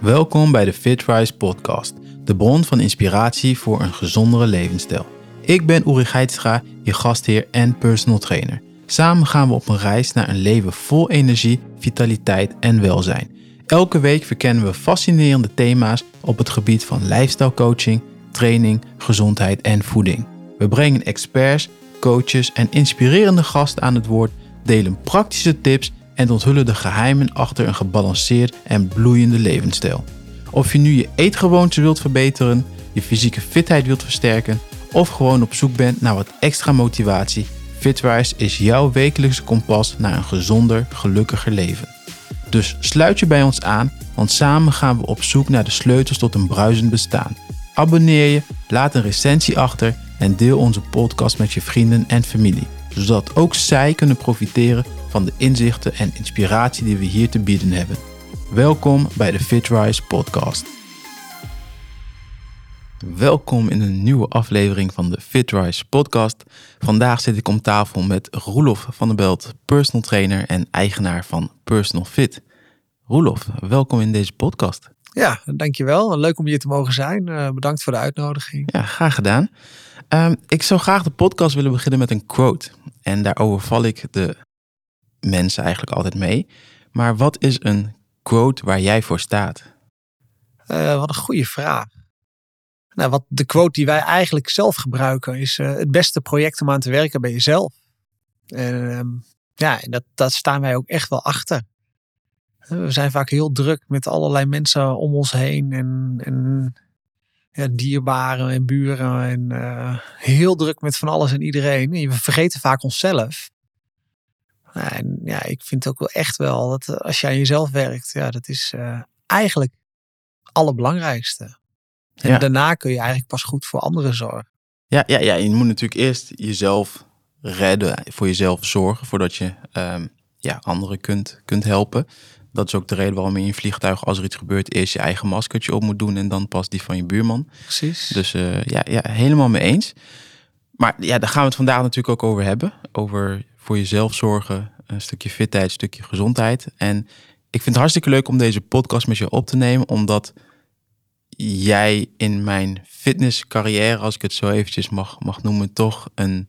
Welkom bij de FitRise podcast, de bron van inspiratie voor een gezondere levensstijl. Ik ben Uri Geitstra, je gastheer en personal trainer. Samen gaan we op een reis naar een leven vol energie, vitaliteit en welzijn. Elke week verkennen we fascinerende thema's op het gebied van lifestyle coaching, training, gezondheid en voeding. We brengen experts, coaches en inspirerende gasten aan het woord, delen praktische tips en onthullen de geheimen achter een gebalanceerd en bloeiende levensstijl. Of je nu je eetgewoonten wilt verbeteren, je fysieke fitheid wilt versterken of gewoon op zoek bent naar wat extra motivatie, Fitwise is jouw wekelijkse kompas naar een gezonder, gelukkiger leven. Dus sluit je bij ons aan, want samen gaan we op zoek naar de sleutels tot een bruisend bestaan. Abonneer je, laat een recensie achter en deel onze podcast met je vrienden en familie, zodat ook zij kunnen profiteren van de inzichten en inspiratie die we hier te bieden hebben. Welkom bij de FitRise podcast. Welkom in een nieuwe aflevering van de FitRise podcast. Vandaag zit ik om tafel met Roelof van der Belt, personal trainer en eigenaar van Personal Fit. Roelof, welkom in deze podcast. Ja, dankjewel. Leuk om hier te mogen zijn. Uh, bedankt voor de uitnodiging. Ja, graag gedaan. Um, ik zou graag de podcast willen beginnen met een quote. En daarover val ik de mensen eigenlijk altijd mee. Maar wat is een quote waar jij voor staat? Uh, wat een goede vraag. Nou, wat de quote die wij eigenlijk zelf gebruiken is: uh, het beste project om aan te werken bij jezelf. En uh, ja, dat, dat staan wij ook echt wel achter. We zijn vaak heel druk met allerlei mensen om ons heen en, en ja, dierbaren en buren en uh, heel druk met van alles en iedereen. En we vergeten vaak onszelf. En ja, ik vind ook wel echt wel dat eh, als je aan jezelf werkt, ja, dat is uh, eigenlijk het allerbelangrijkste. En daarna kun je eigenlijk pas goed voor anderen zorgen. Ja, ja, ja, je moet natuurlijk eerst jezelf redden, voor jezelf zorgen, voordat je um, ja, anderen kunt, kunt helpen. Dat is ook de reden waarom je in je vliegtuig, als er iets gebeurt, eerst je eigen maskertje op moet doen en dan pas die van je buurman. Precies. Dus uh, ja, ja, helemaal mee eens. Maar ja, daar gaan we het vandaag natuurlijk ook over hebben. Over voor jezelf zorgen, een stukje fitheid, een stukje gezondheid. En ik vind het hartstikke leuk om deze podcast met je op te nemen, omdat jij in mijn fitnesscarrière, als ik het zo eventjes mag, mag noemen, toch een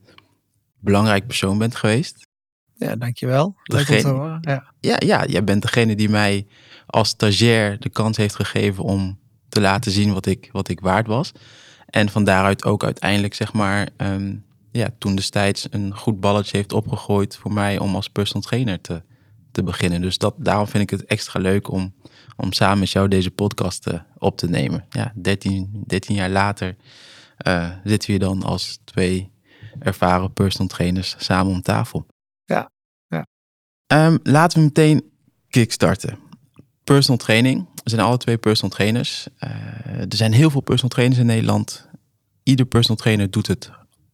belangrijk persoon bent geweest. Ja, dankjewel. Leuk om te horen. Ja. ja, ja, jij bent degene die mij als stagiair de kans heeft gegeven om te laten zien wat ik, wat ik waard was. En van daaruit ook uiteindelijk, zeg maar, um, ja, toen destijds een goed balletje heeft opgegooid voor mij om als personal trainer te, te beginnen. Dus dat, daarom vind ik het extra leuk om, om samen met jou deze podcast uh, op te nemen. Ja, 13, 13 jaar later uh, zitten we dan als twee ervaren personal trainers samen om tafel. Ja, ja. Um, laten we meteen kickstarten. Personal training. We zijn alle twee personal trainers. Uh, er zijn heel veel personal trainers in Nederland. Ieder personal trainer doet het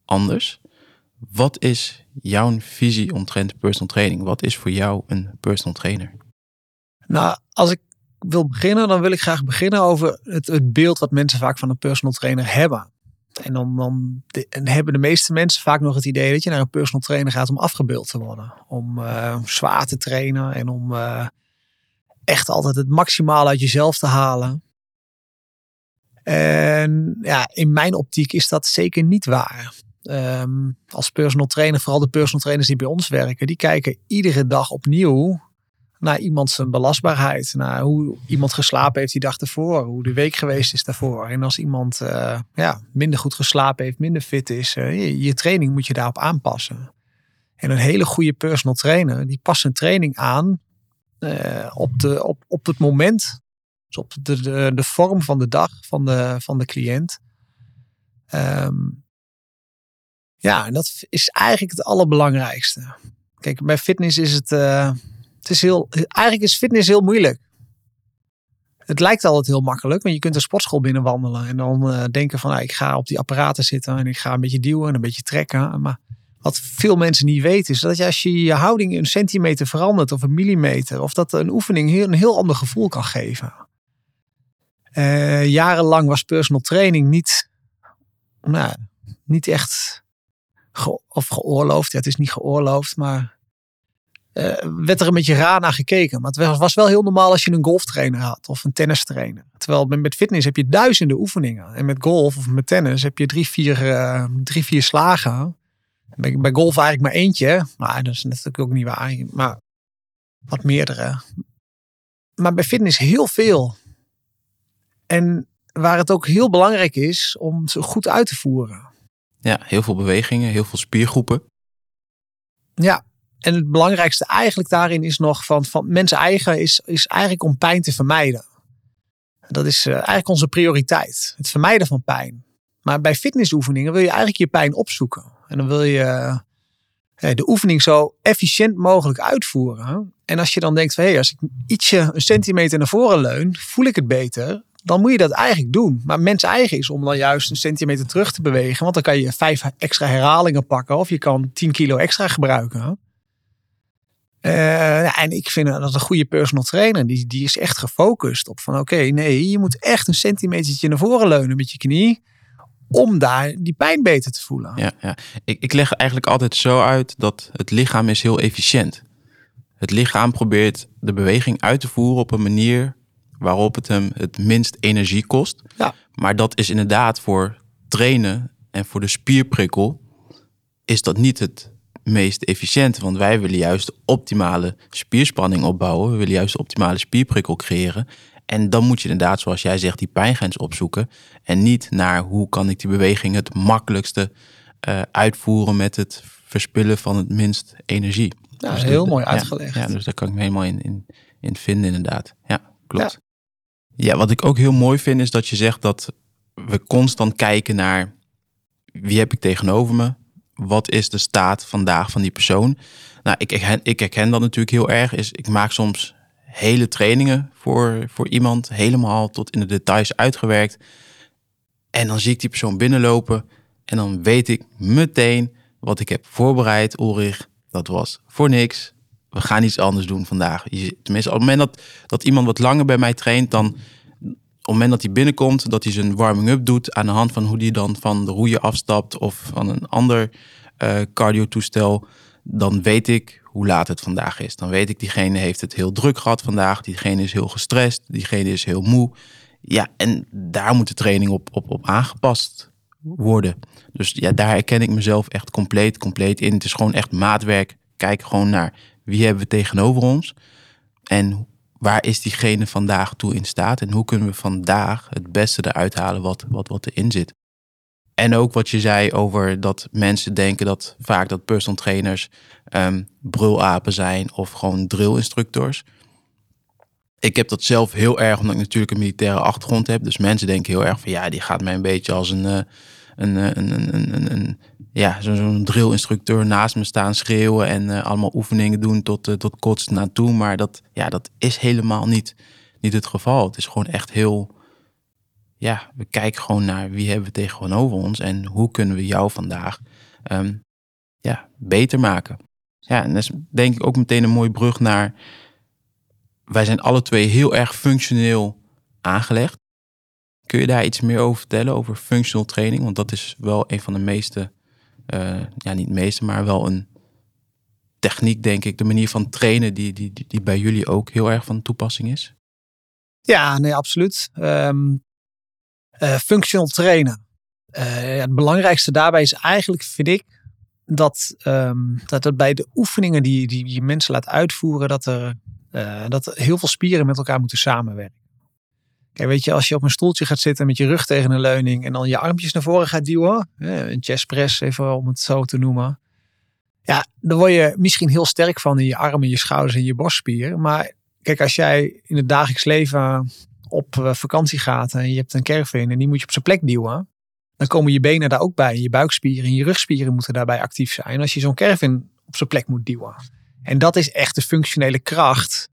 anders. Wat is jouw visie omtrent personal training? Wat is voor jou een personal trainer? Nou, als ik wil beginnen, dan wil ik graag beginnen over het, het beeld wat mensen vaak van een personal trainer hebben. En dan, dan en hebben de meeste mensen vaak nog het idee dat je naar een personal trainer gaat om afgebeeld te worden. Om uh, zwaar te trainen en om uh, echt altijd het maximaal uit jezelf te halen. En ja, in mijn optiek is dat zeker niet waar. Um, als personal trainer, vooral de personal trainers die bij ons werken, die kijken iedere dag opnieuw naar iemand zijn belastbaarheid. Naar hoe iemand geslapen heeft die dag ervoor. Hoe de week geweest is daarvoor. En als iemand uh, ja, minder goed geslapen heeft, minder fit is. Uh, je, training moet je daarop aanpassen. En een hele goede personal trainer, die past zijn training aan uh, op, de, op, op het moment. Dus op de, de, de vorm van de dag van de, van de cliënt. Um, ja, en dat is eigenlijk het allerbelangrijkste. Kijk, bij fitness is het, uh, het is heel, eigenlijk is fitness heel moeilijk. Het lijkt altijd heel makkelijk, want je kunt een sportschool binnenwandelen en dan uh, denken van, nou, ik ga op die apparaten zitten en ik ga een beetje duwen en een beetje trekken. Maar wat veel mensen niet weten is dat als je je houding een centimeter verandert of een millimeter, of dat een oefening een heel ander gevoel kan geven. Uh, jarenlang was personal training niet, nou, niet echt of geoorloofd. Het is niet geoorloofd, maar uh, werd er een beetje raar naar gekeken. Maar het was wel heel normaal als je een golftrainer had of een tennistrainer. Terwijl met fitness heb je duizenden oefeningen. En met golf of met tennis heb je drie, vier, uh, drie, vier slagen. Bij, bij golf eigenlijk maar eentje. Maar dat is natuurlijk ook niet waar. Maar wat meerdere. Maar bij fitness heel veel. En waar het ook heel belangrijk is om ze goed uit te voeren. Ja, heel veel bewegingen, heel veel spiergroepen. Ja, en het belangrijkste eigenlijk daarin is nog van, van mensen eigen is, is eigenlijk om pijn te vermijden. Dat is uh, eigenlijk onze prioriteit. Het vermijden van pijn. Maar bij fitnessoefeningen wil je eigenlijk je pijn opzoeken. En dan wil je uh, de oefening zo efficiënt mogelijk uitvoeren. En als je dan denkt van hé, hey, als ik ietsje een centimeter naar voren leun, voel ik het beter. Dan moet je dat eigenlijk doen. Maar mens eigen is om dan juist een centimeter terug te bewegen. Want dan kan je vijf extra herhalingen pakken. Of je kan 10 kilo extra gebruiken. Uh, en ik vind dat een goede personal trainer, die, die is echt gefocust op van oké, nee, je moet echt een centimetertje naar voren leunen met je knie. Om daar die pijn beter te voelen. Ja, ja. Ik, ik leg eigenlijk altijd zo uit dat het lichaam is heel efficiënt. Het lichaam probeert de beweging uit te voeren op een manier waarop het hem het minst energie kost. Ja. Maar dat is inderdaad voor trainen en voor de spierprikkel is dat niet het meest efficiënt. Want wij willen juist optimale spierspanning opbouwen. We willen juist de optimale spierprikkel creëren. En dan moet je inderdaad, zoals jij zegt, die pijngrens opzoeken. En niet naar hoe kan ik die beweging het makkelijkste uh, uitvoeren met het verspillen van het minst energie. Ja, dus heel mooi uitgelegd. Ja, dus daar kan ik me helemaal in, in, in vinden inderdaad. Ja, klopt. Ja. wat ik ook heel mooi vind is dat je zegt dat we constant kijken naar wie heb ik tegenover me? wat is de staat vandaag van die persoon? Nou, ik herken, ik herken dat natuurlijk heel erg. Is, ik maak soms hele trainingen voor, voor iemand, helemaal tot in de details uitgewerkt. En dan zie ik die persoon binnenlopen en dan weet ik meteen wat ik heb voorbereid, Ulrich. Dat was voor niks. We gaan iets anders doen vandaag. Tenminste, op het moment dat, dat iemand wat langer bij mij traint, dan op het moment dat hij binnenkomt, dat hij zijn warming-up doet aan de hand van hoe hij dan van de roeien afstapt of van een ander uh, cardio-toestel, dan weet ik hoe laat het vandaag is. Dan weet ik, diegene heeft het heel druk gehad vandaag, diegene is heel gestrest, diegene is heel moe. Ja, en daar moet de training op, op, op aangepast worden. Dus ja, daar herken ik mezelf echt compleet, compleet in. Het is gewoon echt maatwerk. Kijk gewoon naar wie hebben we tegenover ons en waar is diegene vandaag toe in staat en hoe kunnen we vandaag het beste eruit halen wat, wat, wat erin zit. En ook wat je zei over dat mensen denken dat vaak dat personal trainers um, brulapen zijn of gewoon drillinstructeurs. Ik heb dat zelf heel erg, omdat ik natuurlijk een militaire achtergrond heb. Dus mensen denken heel erg van ja, die gaat mij een beetje als een, uh, een, een, ja, zo'n drillinstructeur naast me staan schreeuwen en uh, allemaal oefeningen doen tot, uh, tot kots naartoe. Maar dat, ja, dat is helemaal niet, niet het geval. Het is gewoon echt heel, ja, we kijken gewoon naar wie hebben we tegenover ons en hoe kunnen we jou vandaag um, ja, beter maken. Ja, en dat is denk ik ook meteen een mooie brug naar, wij zijn alle twee heel erg functioneel aangelegd. Kun je daar iets meer over vertellen, over functional training? Want dat is wel een van de meeste, uh, ja niet meeste, maar wel een techniek, denk ik. De manier van trainen die, die, die, bij jullie ook heel erg van toepassing is. Ja, nee, absoluut. Um, uh, functional trainen. Ja, het belangrijkste daarbij is eigenlijk, vind ik, dat, um, dat het bij de oefeningen die, die je mensen laat uitvoeren, dat er, dat heel veel spieren met elkaar moeten samenwerken. Kijk, weet je, als je op een stoeltje gaat zitten met je rug tegen een leuning en dan je armpjes naar voren gaat duwen, een chest press even om het zo te noemen. Ja, dan word je misschien heel sterk van in je armen, je schouders en je borstspieren. Maar kijk, als jij in het dagelijks leven op eh, vakantie gaat en je hebt een caravan en die moet je op zijn plek duwen, dan komen je benen daar ook bij. Je buikspieren en je rugspieren moeten daarbij actief zijn. Als je zo'n caravan op zijn plek moet duwen. En dat is echt de functionele kracht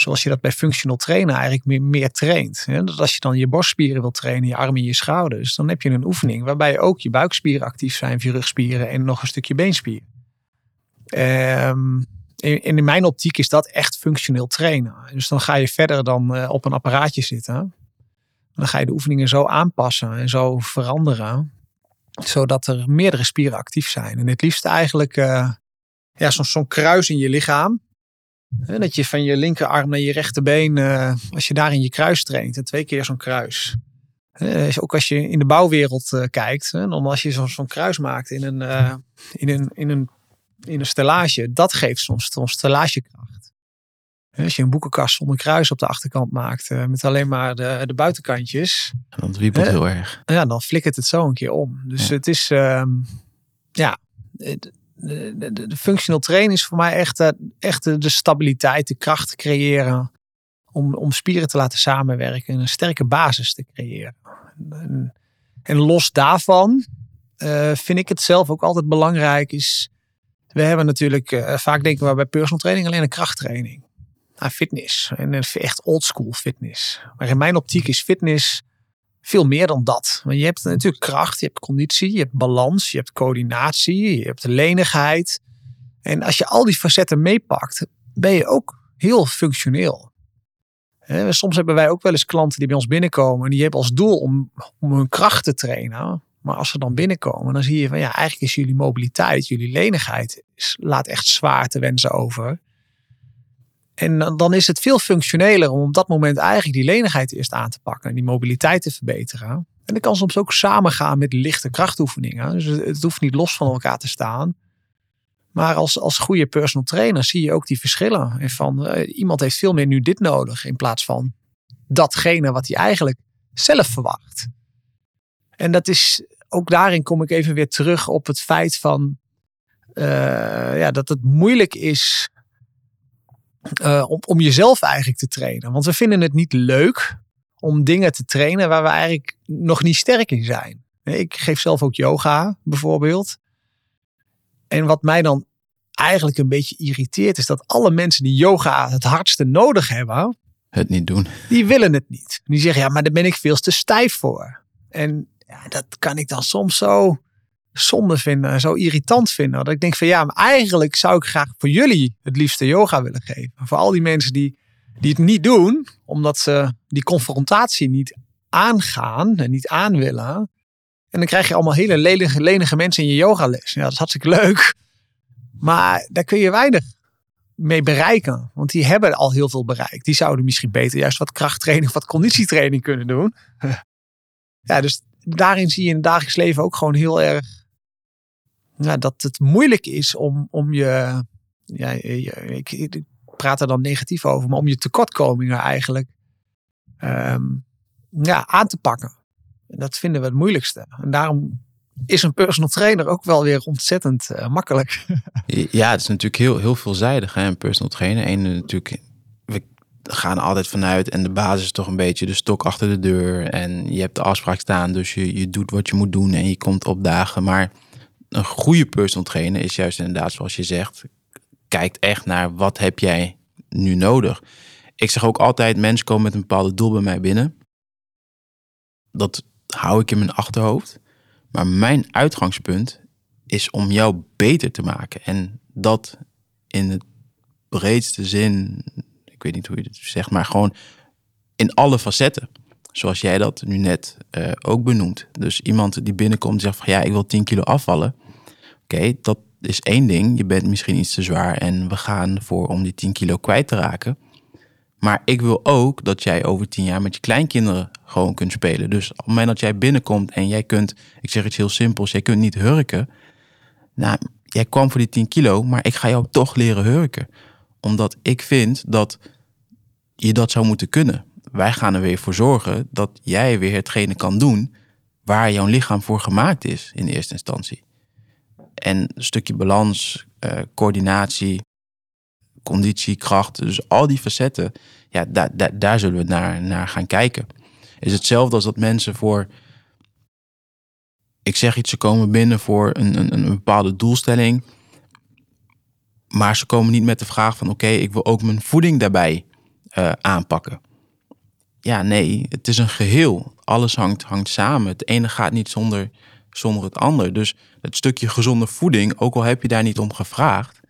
zoals je dat bij functional trainen eigenlijk meer, meer traint. Dat als je dan je borstspieren wil trainen, je armen en je schouders, dan heb je een oefening waarbij ook je buikspieren actief zijn, je rugspieren en nog een stukje beenspieren. Um, in, in mijn optiek is dat echt functioneel trainen. Dus dan ga je verder dan uh, op een apparaatje zitten. Dan ga je de oefeningen zo aanpassen en zo veranderen, zodat er meerdere spieren actief zijn. En het liefst eigenlijk uh, ja, zo'n zo kruis in je lichaam dat je van je linkerarm naar je rechterbeen, uh, als je daar in je kruis traint, en twee keer zo'n kruis. ook als je in de bouwwereld uh, kijkt, als je zo'n kruis maakt in een, in, een, in, een, in een stellage, dat geeft soms, soms stellagekracht. Als je een boekenkast zonder kruis op de achterkant maakt, met alleen maar de, de buitenkantjes. Dan wiebelt heel erg. Ja, dan flikkert het zo een keer om. Dus het is, ehm, ja, de, de, functional trainen is voor mij echt, eh, echt de, stabiliteit, de kracht te creëren. Om, om spieren te laten samenwerken en een sterke basis te creëren. En, en los daarvan uh, vind ik het zelf ook altijd belangrijk is. We hebben natuurlijk, uh, vaak denken we bij personal training alleen een krachttraining. Nou, fitness. En echt oldschool fitness. Maar in mijn optiek is fitness veel meer dan dat. Want je hebt natuurlijk kracht, je hebt conditie, je hebt balans, je hebt coördinatie, je hebt lenigheid. En als je al die facetten meepakt, ben je ook heel functioneel. soms hebben wij ook wel eens klanten die bij ons binnenkomen en die hebben als doel om, om hun kracht te trainen. Maar als ze dan binnenkomen, dan zie je van ja, eigenlijk is jullie mobiliteit, jullie lenigheid, laat echt zwaar te wensen over. En dan is het veel functioneler om op dat moment eigenlijk die lenigheid eerst aan te pakken en die mobiliteit te verbeteren. En dat kan soms ook samengaan met lichte krachtoefeningen. Dus het hoeft niet los van elkaar te staan. Maar als, als goede personal trainer zie je ook die verschillen. En van uh, iemand heeft veel meer nu dit nodig in plaats van datgene wat hij eigenlijk zelf verwacht. En dat is ook daarin kom ik even weer terug op het feit van uh, ja, dat het moeilijk is uh, om, om jezelf eigenlijk te trainen. Want we vinden het niet leuk om dingen te trainen waar we eigenlijk nog niet sterk in zijn. Ik geef zelf ook yoga bijvoorbeeld. En wat mij dan eigenlijk een beetje irriteert is dat alle mensen die yoga het hardste nodig hebben, het niet doen. Die willen het niet. Die zeggen ja, maar daar ben ik veel te stijf voor. En ja, dat kan ik dan soms zo zonde vinden, zo irritant vinden. Dat ik denk van ja, maar eigenlijk zou ik graag voor jullie het liefste yoga willen geven. Voor al die mensen die, die het niet doen, omdat ze die confrontatie niet aangaan en niet aan willen. En dan krijg je allemaal hele lenige, lenige mensen in je yogales. Ja, dat is hartstikke leuk. Maar daar kun je weinig mee bereiken. Want die hebben al heel veel bereikt. Die zouden misschien beter juist wat krachttraining wat conditietraining kunnen doen. ja, dus daarin zie je in het dagelijks leven ook gewoon heel erg ja, dat het moeilijk is om, om je, ja, ik, praat er dan negatief over, maar om je tekortkomingen eigenlijk um, ja, aan te pakken. En dat vinden we het moeilijkste. En daarom is een personal trainer ook wel weer ontzettend uh, makkelijk. ja, het is natuurlijk heel, heel veelzijdig, hè, een personal trainer. Eén natuurlijk, we gaan altijd vanuit en de basis is toch een beetje de stok achter de deur. En je hebt de afspraak staan, dus je, je doet wat je moet doen en je komt op dagen. Maar een goede personal trainer is juist inderdaad, zoals je zegt, kijkt echt naar wat heb jij nu nodig. Ik zeg ook altijd, mensen komen met een bepaalde doel bij mij binnen. Dat hou ik in mijn achterhoofd. Maar mijn uitgangspunt is om jou beter te maken. En dat in het breedste zin, ik weet niet hoe je het zegt, maar gewoon in alle facetten. Zoals jij dat nu net uh, ook benoemt. Dus iemand die binnenkomt en zegt van ja, ik wil 10 kilo afvallen. Oké, dat is één ding. Je bent misschien iets te zwaar en we gaan voor om die 10 kilo kwijt te raken. Maar ik wil ook dat jij over 10 jaar met je kleinkinderen gewoon kunt spelen. Dus op het moment dat jij binnenkomt en jij kunt, ik zeg iets heel simpels, jij kunt niet hurken. Nou, jij kwam voor die 10 kilo, maar ik ga jou toch leren hurken. Omdat ik vind dat je dat zou moeten kunnen wij gaan er weer voor zorgen dat jij weer hetgene kan doen waar jouw lichaam voor gemaakt is in eerste instantie. En een stukje balans, uh, coördinatie, conditie, kracht, dus al die facetten, ja, daar, daar, daar zullen we naar, naar gaan kijken. Is hetzelfde als dat mensen voor, ik zeg iets, ze komen binnen voor een, een, een bepaalde doelstelling, maar ze komen niet met de vraag van oké, ik wil ook mijn voeding daarbij uh, aanpakken ja, nee, het is een geheel. Alles hangt, hangt samen. Het ene gaat niet zonder, zonder het ander. Dus het stukje gezonde voeding, ook al heb je daar niet om gevraagd,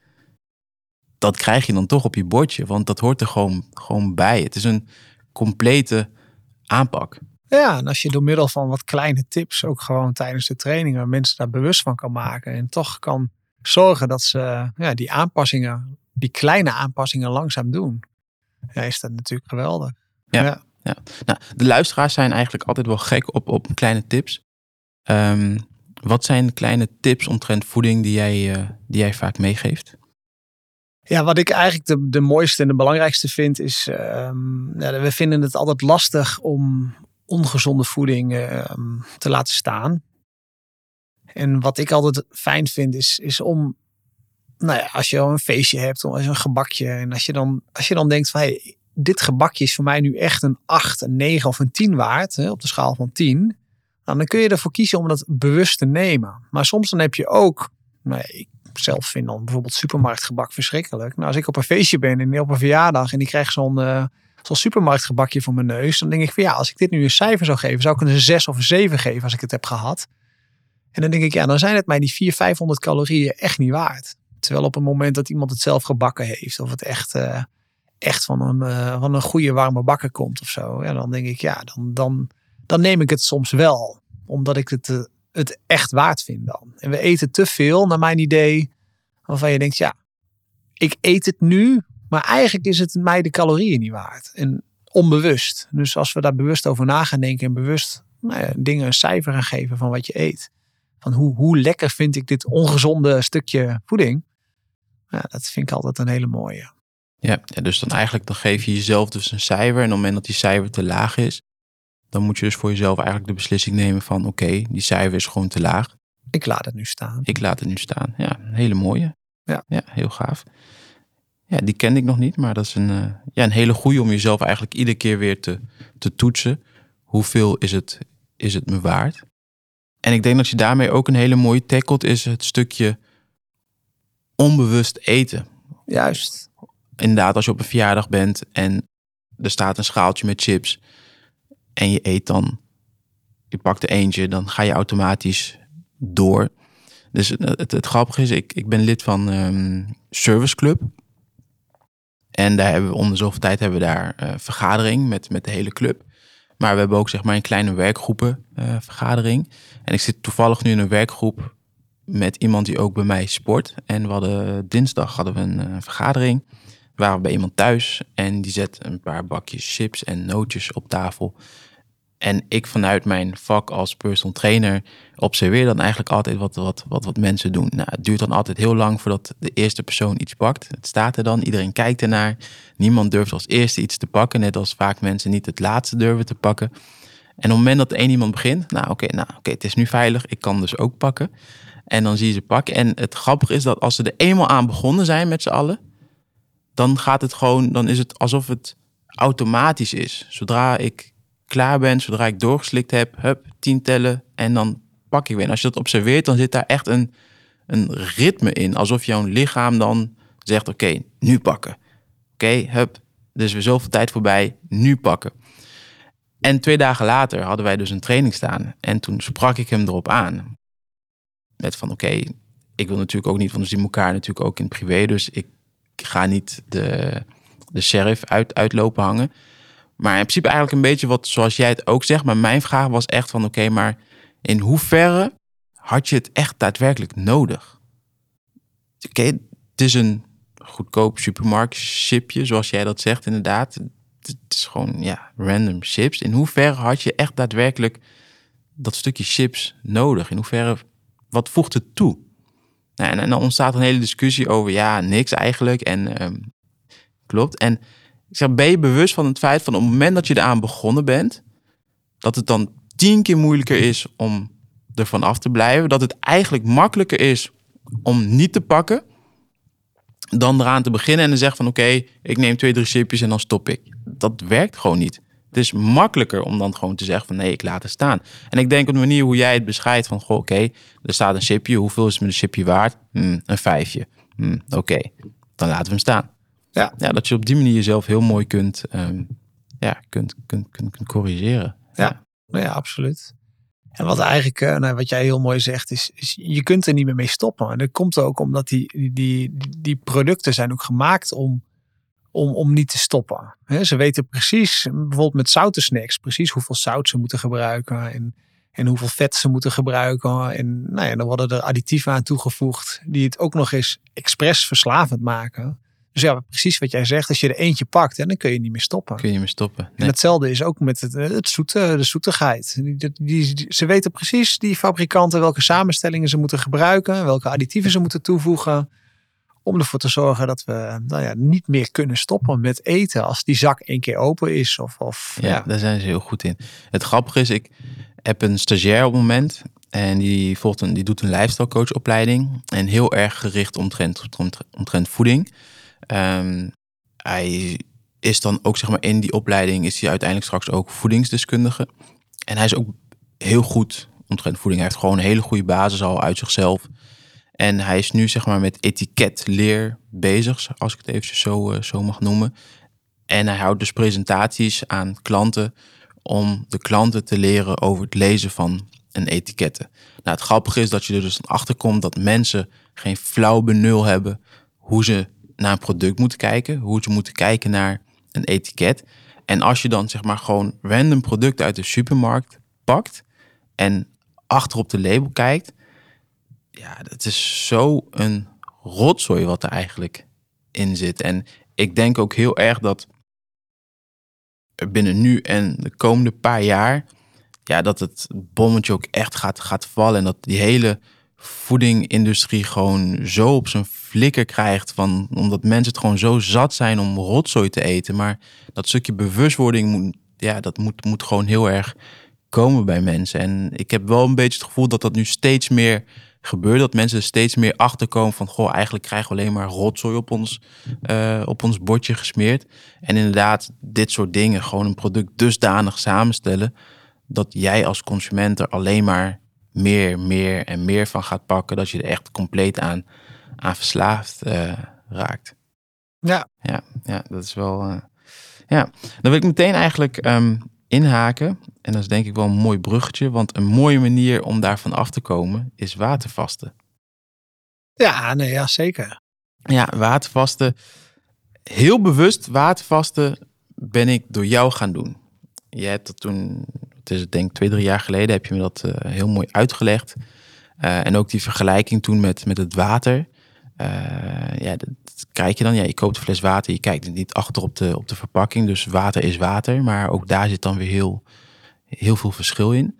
dat krijg je dan toch op je bordje. Want dat hoort er gewoon, gewoon bij. Het is een complete aanpak. Ja, en als je door middel van wat kleine tips ook gewoon tijdens de trainingen mensen daar bewust van kan maken en toch kan zorgen dat ze ja, die aanpassingen die kleine aanpassingen langzaam doen, ja, is dat natuurlijk geweldig. Ja. ja. Nou, de luisteraars zijn eigenlijk altijd wel gek op, op kleine tips. Ehm, wat zijn kleine tips omtrent voeding die jij, eh, die jij vaak meegeeft? Ja, wat ik eigenlijk de, de mooiste en de belangrijkste vind is, ja, we vinden het altijd lastig om ongezonde voeding um, te laten staan. En wat ik altijd fijn vind is, is om, nou ja, als je een feestje hebt, of een gebakje, en als je dan, als je dan denkt van, hey, dit gebakje is voor mij nu echt een 8, een 9 of een 10 waard, hè, op de schaal van 10, nou, dan kun je ervoor kiezen om dat bewust te nemen. Maar soms dan heb je ook, nou ik zelf vind dan bijvoorbeeld supermarktgebak verschrikkelijk. Nou, als ik op een feestje ben en op een verjaardag en ik krijg zo'n uh, zo'n supermarktgebakje voor mijn neus, dan denk ik van ja, als ik dit nu een cijfer zou geven, zou ik een 6 of een 7 geven als ik het heb gehad. En dan denk ik, ja, dan zijn het mij die 400, 500 calorieën echt niet waard. Terwijl op het moment dat iemand het zelf gebakken heeft, of het echt, uh, echt van, een, uh, van een goede warme bakker komt of zo, ja, dan denk ik, ja, dan, dan, dan neem ik het soms wel. Omdat ik het, uh, het echt waard vind dan. En we eten te veel, naar mijn idee, waarvan je denkt, ja, ik eet het nu, maar eigenlijk is het mij de calorieën niet waard. En onbewust. Dus als we daar bewust over na gaan denken en bewust nou ja, dingen een cijfer gaan geven van wat je eet. Van hoe, hoe lekker vind ik dit ongezonde stukje voeding. Ja, dat vind ik altijd een hele mooie. Ja, ja, dus dan eigenlijk dan geef je jezelf dus een cijfer. En op het moment dat die cijfer te laag is, dan moet je dus voor jezelf eigenlijk de beslissing nemen van oké, die cijfer is gewoon te laag. Ik laat het nu staan. Ik laat het nu staan. Ja, een hele mooie. Ja. ja, heel gaaf. Ja, die kende ik nog niet, maar dat is een, uh, ja, een hele goede om jezelf eigenlijk iedere keer weer te, te toetsen. Hoeveel is het, is het me waard? En ik denk dat je daarmee ook een hele mooie tackelt, is het stukje onbewust eten. Juist. Inderdaad, als je op een verjaardag bent en er staat een schaaltje met chips en je eet dan, je pakt er eentje, dan ga je automatisch door. Dus het, het, grappige is, ik, ik ben lid van um, Service Club. En daar hebben we om de zoveel tijd hebben we daar uh, vergadering met, met de hele club. Maar we hebben ook zeg maar een kleine werkgroepen uh, vergadering. En ik zit toevallig nu in een werkgroep met iemand die ook bij mij sport. En we hadden dinsdag hadden we een uh, vergadering. We waren bij iemand thuis en die zet een paar bakjes chips en nootjes op tafel. En ik vanuit mijn vak als personal trainer observeer dan eigenlijk altijd wat, wat, wat, wat mensen doen. Nou, het duurt dan altijd heel lang voordat de eerste persoon iets pakt. Het staat er dan, iedereen kijkt ernaar. Niemand durft als eerste iets te pakken, net als vaak mensen niet het laatste durven te pakken. En op het moment dat één iemand begint, nou oké, nou, oké, het is nu veilig, ik kan dus ook pakken. En dan zie je ze pakken. En het grappige is dat als ze er eenmaal aan begonnen zijn met z'n allen, dan gaat het gewoon, dan is het alsof het automatisch is. Zodra ik klaar ben, zodra ik doorgeslikt heb, hup, tien tellen en dan pak ik weer. En als je dat observeert, dan zit daar echt een, een ritme in. Alsof jouw lichaam dan zegt, oké, nu pakken. Oké, hup, dus weer zoveel tijd voorbij, nu pakken. En twee dagen later hadden wij dus een training staan. En toen sprak ik hem erop aan. Met van, oké, ik wil natuurlijk ook niet, want we zien elkaar natuurlijk ook in privé. Dus ik ga niet de, de sheriff uit, uitlopen hangen. Maar in principe eigenlijk een beetje wat zoals jij het ook zegt. Maar mijn vraag was echt van oké, maar in hoeverre had je het echt daadwerkelijk nodig? Oké, het is een goedkoop supermarkt chipje, zoals jij dat zegt inderdaad. Het is gewoon ja, random chips. In hoeverre had je echt daadwerkelijk dat stukje chips nodig? In hoeverre, wat voegt het toe? Nou, en, dan ontstaat een hele discussie over ja, niks eigenlijk. En um, klopt. En ik zeg, ben je bewust van het feit van op het moment dat je eraan begonnen bent, dat het dan tien keer moeilijker is om ervan af te blijven. Dat het eigenlijk makkelijker is om niet te pakken dan eraan te beginnen en dan zeggen van oké, ik neem twee, drie chipjes en dan stop ik. Dat werkt gewoon niet. Het is makkelijker om dan gewoon te zeggen van nee, ik laat het staan. En ik denk op de manier hoe jij het beschrijft van goh, oké, er staat een chipje. Hoeveel is een chipje waard? Hmm, een vijfje. Hmm, oké, dan laten we hem staan. Ja. ja, dat je op die manier jezelf heel mooi kunt, um, ja, kunt, kunt, kunt, kunt corrigeren. Ja. ja, ja, absoluut. En wat eigenlijk, uh, nou, wat jij heel mooi zegt, is, is, je kunt er niet meer mee stoppen. En dat komt ook omdat die, die, die, die producten zijn ook gemaakt om, om, om niet te stoppen. He, ze weten precies, bijvoorbeeld met zoute snacks, precies hoeveel zout ze moeten gebruiken. En, en hoeveel vet ze moeten gebruiken. En nou ja, dan worden er additieven aan toegevoegd die het ook nog eens expres verslavend maken. Dus ja, precies wat jij zegt. Als je er eentje pakt, en dan kun je niet meer stoppen. Kun je niet meer stoppen. En hetzelfde is ook met het, het zoete, de zoetigheid. Die, die, ze weten precies, die fabrikanten, welke samenstellingen ze moeten gebruiken. Welke additieven ze moeten toevoegen. Om ervoor te zorgen dat we nou ja, niet meer kunnen stoppen met eten als die zak één keer open is. Of, of, ja, daar zijn ze heel goed in. Het grappige is, ik heb een stagiair op het moment. En die, volgt een, die doet een lifestyle coachopleiding. En heel erg gericht omtrent, omtrent voeding. Um, hij is dan ook zeg maar in die opleiding is hij uiteindelijk straks ook voedingsdeskundige. En hij is ook heel goed omtrent voeding. Hij heeft gewoon een hele goede basis al uit zichzelf. En hij is nu zeg maar met etiketleer bezig, als ik het even zo, uh, zo mag noemen. En hij houdt dus presentaties aan klanten om de klanten te leren over het lezen van een etiketten. Nou, het grappige is dat je er dus achter komt dat mensen geen flauw benul hebben hoe ze naar een product moeten kijken, hoe ze moeten kijken naar een etiket. En als je dan zeg maar gewoon random producten uit de supermarkt pakt en achter op de label kijkt, ja, dat is zo een rotzooi wat er eigenlijk in zit. En ik denk ook heel erg dat binnen nu en de komende paar jaar, ja, dat het bommetje ook echt gaat, gaat vallen. En dat die hele voedingindustrie gewoon zo op zijn flikker krijgt. Van, omdat mensen het gewoon zo zat zijn om rotzooi te eten. Maar dat stukje bewustwording moet, ja, dat moet, moet gewoon heel erg komen bij mensen. En ik heb wel een beetje het gevoel dat dat nu steeds meer gebeurt. Dat mensen steeds meer achterkomen van... goh, eigenlijk krijgen we alleen maar rotzooi op ons, uh, op ons bordje gesmeerd. En inderdaad, dit soort dingen, gewoon een product dusdanig samenstellen... dat jij als consument er alleen maar meer, meer en meer van gaat pakken, dat je er echt compleet aan, aan verslaafd uh, raakt. Ja. ja. Ja, dat is wel. Uh, ja, dan wil ik meteen eigenlijk um, inhaken. En dat is denk ik wel een mooi bruggetje, want een mooie manier om daarvan af te komen is watervasten. Ja, nee, ja, zeker. Ja, watervasten. Heel bewust watervasten ben ik door jou gaan doen. Je hebt dat toen het is denk ik twee, drie jaar geleden, heb je me dat eh, heel mooi uitgelegd. Uh, en ook die vergelijking toen met, met het water. Uh, ja, dat krijg je dan. Ja, je koopt een fles water, je kijkt niet achter op de, op de verpakking. Dus water is water, maar ook daar zit dan weer heel, heel veel verschil in.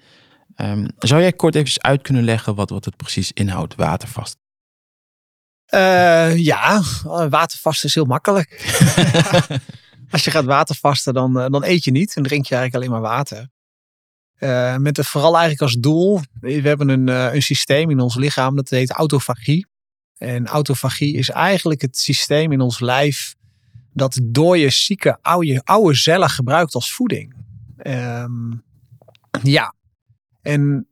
Um, zou jij kort even uit kunnen leggen wat, wat het precies inhoudt, watervast? Uh, ja, watervast is heel makkelijk. Als je gaat watervasten, dan, dan eet je niet en drink je eigenlijk alleen maar water. Uh, met het vooral eigenlijk als doel. We hebben een, uh, een systeem in ons lichaam dat heet autofagie. En autofagie is eigenlijk het systeem in ons lijf dat door je zieke oude, oude cellen gebruikt als voeding. Um, ja. En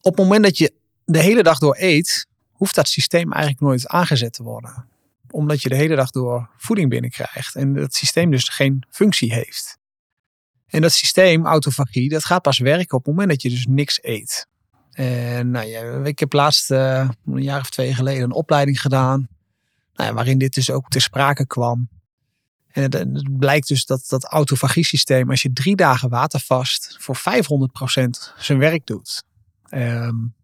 op het moment dat je de hele dag door eet, hoeft dat systeem eigenlijk nooit aangezet te worden. Omdat je de hele dag door voeding binnenkrijgt en het systeem dus geen functie heeft. En dat systeem, autofagie, dat gaat pas werken op het moment dat je dus niks eet. En nou ja, ik heb laatst uh, een jaar of twee geleden een opleiding gedaan. Nou ja, waarin dit dus ook ter sprake kwam. En het, blijkt dus dat dat autofagie-systeem, als je drie dagen water vast, voor 500% zijn werk doet. Um,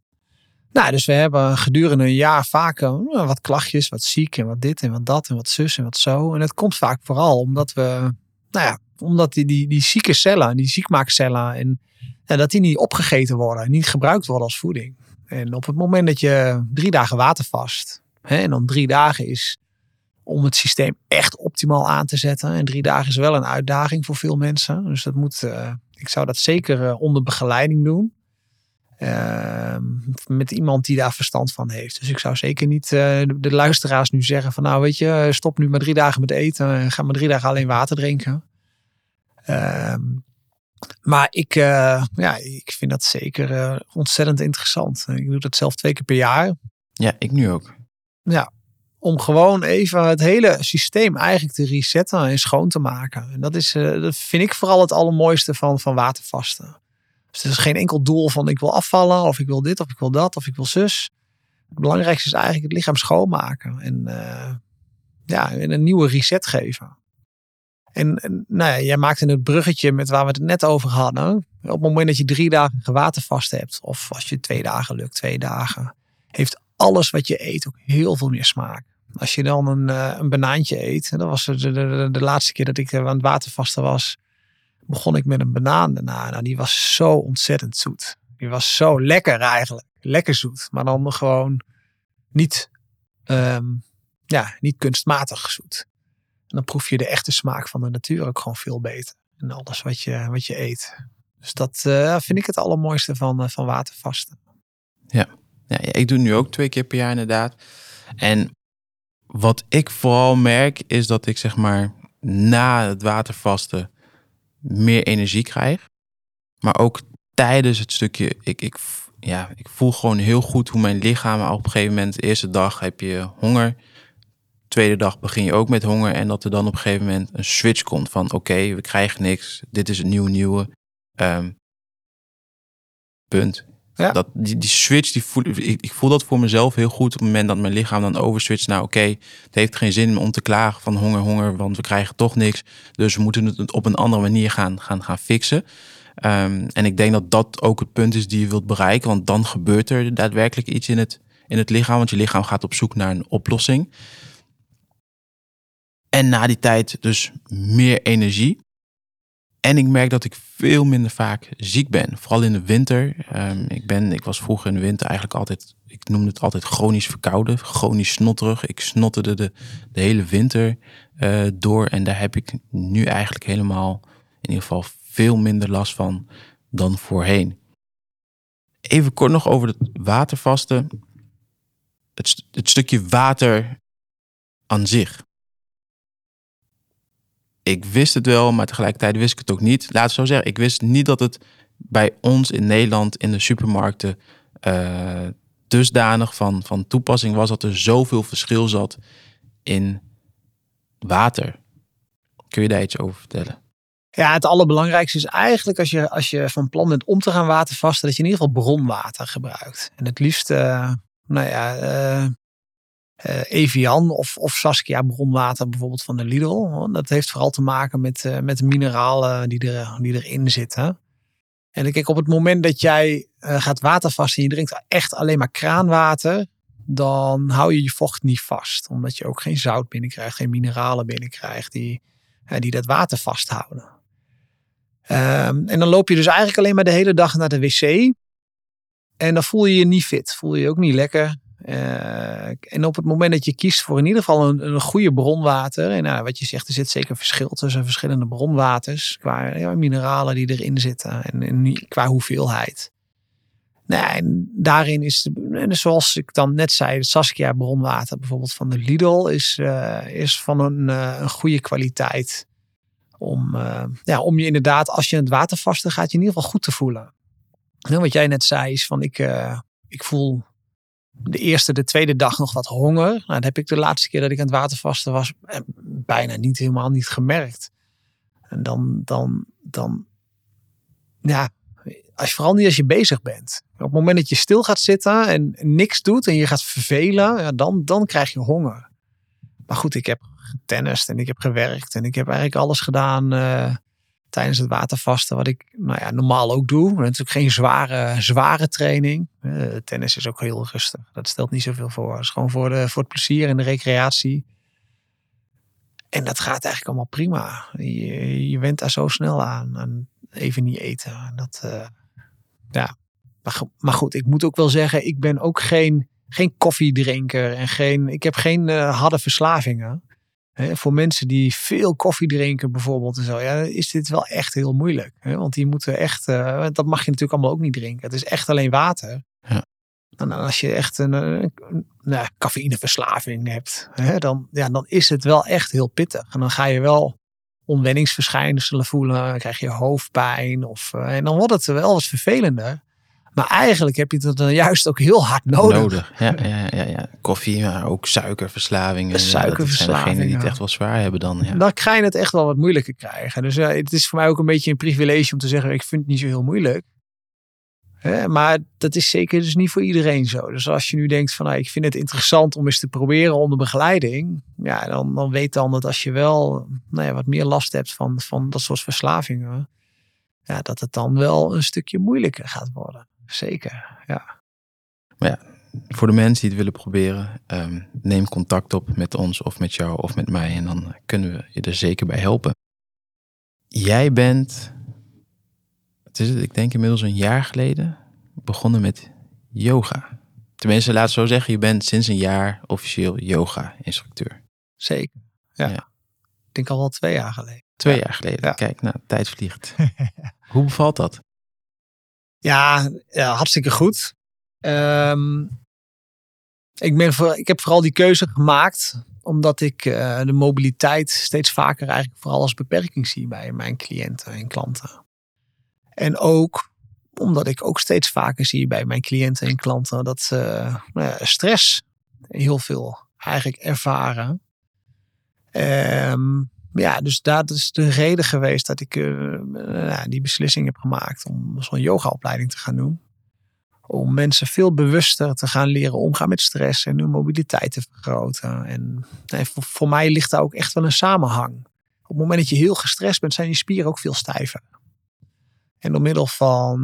nou, dus we hebben gedurende een jaar vaak uh, wat klachtjes, wat ziek en wat dit en wat dat en wat zus en wat zo. En het komt vaak vooral omdat we, nou ja, omdat die, die, die zieke cellen, die ziekmaakcellen, en, en dat die niet opgegeten worden, niet gebruikt worden als voeding. En op het moment dat je drie dagen water vast, hè, en dan drie dagen is om het systeem echt optimaal aan te zetten. En drie dagen is wel een uitdaging voor veel mensen. Dus dat moet, uh, ik zou dat zeker uh, onder begeleiding doen. Uh, met iemand die daar verstand van heeft. Dus ik zou zeker niet uh, de luisteraars nu zeggen van nou weet je, stop nu maar drie dagen met eten en ga maar drie dagen alleen water drinken. Ehm, maar ik, uh, ja, ik vind dat zeker uh, ontzettend interessant. Ik doe dat zelf twee keer per jaar. Ja, ik nu ook. Ja, om gewoon even het hele systeem eigenlijk te resetten en schoon te maken. En dat, is, uh, dat vind ik vooral het allermooiste van, van watervasten. Dus er is geen enkel doel van ik wil afvallen of ik wil dit of ik wil dat of ik wil zus. Het belangrijkste is eigenlijk het lichaam schoonmaken en ja, een nieuwe reset geven. En, nou ja, jij maakte het bruggetje met waar we het net over hadden. Op het moment dat je drie dagen gewatervast hebt, of als je twee dagen lukt, twee dagen, heeft alles wat je eet ook heel veel meer smaak. Als je dan een, uh, een banaantje eet. Dat was de, de, de, laatste keer dat ik aan het watervasten was. Begon ik met een banaan daarna. Nou, die was zo ontzettend zoet. Die was zo lekker eigenlijk. Lekker zoet. Maar dan gewoon niet, um, ja, niet kunstmatig zoet. Dan proef je de echte smaak van de natuur ook gewoon veel beter. En alles wat je, wat je eet. Dus dat uh, vind ik het allermooiste van, uh, van watervasten. Ja. ja, ik doe nu ook twee keer per jaar inderdaad. En wat ik vooral merk is dat ik zeg maar na het watervasten meer energie krijg. Maar ook tijdens het stukje, ik, ik, ja, ik voel gewoon heel goed hoe mijn lichaam op een gegeven moment, de eerste dag heb je honger. Tweede dag begin je ook met honger en dat er dan op een gegeven moment een switch komt van oké, we krijgen niks, dit is het nieuwe nieuwe. Ehm, punt. Ja. Dat, die, die switch, die voel, ik, ik voel dat voor mezelf heel goed op het moment dat mijn lichaam dan overswitcht. Nou oké, het heeft geen zin om te klagen van honger, honger, want we krijgen toch niks. Dus we moeten het op een andere manier gaan, gaan, gaan fixen. Um, en ik denk dat dat ook het punt is die je wilt bereiken, want dan gebeurt er daadwerkelijk iets in het, in het lichaam, want je lichaam gaat op zoek naar een oplossing. En na die tijd dus meer energie. En ik merk dat ik veel minder vaak ziek ben. Vooral in de winter. Um, ik, ben, ik was vroeger in de winter eigenlijk altijd, ik noemde het altijd chronisch verkouden. Chronisch snotterig. Ik snotterde de, de hele winter uh, door. En daar heb ik nu eigenlijk helemaal, in ieder geval veel minder last van dan voorheen. Even kort nog over het watervasten. Het, het stukje water aan zich ik wist het wel, maar tegelijkertijd wist ik het ook niet. Laat het zo zeggen, ik wist niet dat het bij ons in Nederland in de supermarkten uh, dusdanig van, van toepassing was dat er zoveel verschil zat in water. Kun je daar iets over vertellen? Ja, het allerbelangrijkste is eigenlijk als je, als je van plan bent om te gaan watervasten, dat je in ieder geval bronwater gebruikt. En het liefst, uh, nou ja, uh, Evian of, of Saskia bronwater bijvoorbeeld van de Lidl. Dat heeft vooral te maken met, uh, met de mineralen die, er, die erin zitten. En kijk, op het moment dat jij uh, gaat watervasten en je drinkt echt alleen maar kraanwater, dan hou je je vocht niet vast. Omdat je ook geen zout binnenkrijgt, geen mineralen binnenkrijgt die, die dat water vasthouden. Um, en dan loop je dus eigenlijk alleen maar de hele dag naar de wc. En dan voel je je niet fit, voel je je ook niet lekker. Uh, en op het moment dat je kiest voor in ieder geval een, een goede bronwater. En nou, wat je zegt, er zit zeker verschil tussen verschillende bronwaters. Qua ja, mineralen die erin zitten en, qua hoeveelheid. Nou, en daarin is, zoals ik dan net zei, het Saskia bronwater bijvoorbeeld van de Lidl is, uh, is van een, uh, een goede kwaliteit. Om, ja, om je inderdaad, als je het water vasten gaat, je in ieder geval goed te voelen. En wat jij net zei is van ik, ik voel de eerste, de tweede dag nog wat honger. Nou, dat heb ik de laatste keer dat ik aan het watervasten was eh, bijna niet helemaal niet gemerkt. En dan, dan, dan, ja, als vooral niet als je bezig bent. Op het moment dat je stil gaat zitten en niks doet en je gaat vervelen, ja, dan, dan krijg je honger. Maar goed, ik heb getennist en ik heb gewerkt en ik heb eigenlijk alles gedaan. Uh, tijdens het watervasten, wat ik nou ja, normaal ook doe. Natuurlijk geen zware, zware training. Uh, tennis is ook heel rustig. Dat stelt niet zoveel voor. Het is gewoon voor, de, voor het plezier en de recreatie. En dat gaat eigenlijk allemaal prima. Je, je went daar zo snel aan. En even niet eten. Dat, uh, ja. Maar, maar, goed, ik moet ook wel zeggen, ik ben ook geen, geen koffiedrinker. En geen, ik heb geen uh, harde verslavingen voor mensen die veel koffie drinken bijvoorbeeld en zo, ja, is dit wel echt heel moeilijk. Want die moeten echt, uh, dat mag je natuurlijk allemaal ook niet drinken. Het is echt alleen water. Ja. En als je echt een, een, een cafeïneverslaving hebt, dan, ja, dan is het wel echt heel pittig. En dan ga je wel onwenningsverschijnselen voelen, dan krijg je hoofdpijn of, uh, en dan wordt het wel eens vervelender. Maar eigenlijk heb je het dan juist ook heel hard nodig. Nodig, ja. ja, ja, ja. Koffie, maar ook suikerverslavingen. Suikerverslavingen. Dat zijn die het echt wel zwaar hebben dan. Ja. Dan ga je het echt wel wat moeilijker krijgen. Dus ja, het is voor mij ook een beetje een privilege om te zeggen, ik vind het niet zo heel moeilijk. maar dat is zeker dus niet voor iedereen zo. Dus als je nu denkt van nou, ik vind het interessant om eens te proberen onder begeleiding. Ja, dan, dan weet dan dat als je wel nou ja, wat meer last hebt van, van dat soort verslavingen. Ja, dat het dan wel een stukje moeilijker gaat worden zeker. Ja. Maar ja, voor de mensen die het willen proberen, ehm, neem contact op met ons of met jou of met mij. En dan kunnen we je er zeker bij helpen. Jij bent, het is het, ik denk inmiddels een jaar geleden, begonnen met yoga. Tenminste, laat het zo zeggen, je bent sinds een jaar officieel yoga-instructeur. Zeker. Ja. Ja. Ik denk al wel twee jaar geleden. Twee Ja. jaar geleden. Ja. Kijk, nou, tijd vliegt. Hoe bevalt dat? Ja, ja hartstikke goed. Ehm, ik, ben voor, ik heb vooral die keuze gemaakt omdat ik eh, de mobiliteit steeds vaker eigenlijk vooral als beperking zie bij mijn cliënten en klanten. En ook omdat ik ook steeds vaker zie bij mijn cliënten en klanten dat ze nou stress heel veel eigenlijk ervaren. Ehm, ja, dus dat is de reden geweest dat ik eh, nou, die beslissing heb gemaakt om zo'n yogaopleiding te gaan doen. Om mensen veel bewuster te gaan leren omgaan met stress en hun mobiliteit te vergroten. En nee, voor, mij ligt daar ook echt wel een samenhang. Op het moment dat je heel gestrest bent, zijn je spieren ook veel stijver. En door middel van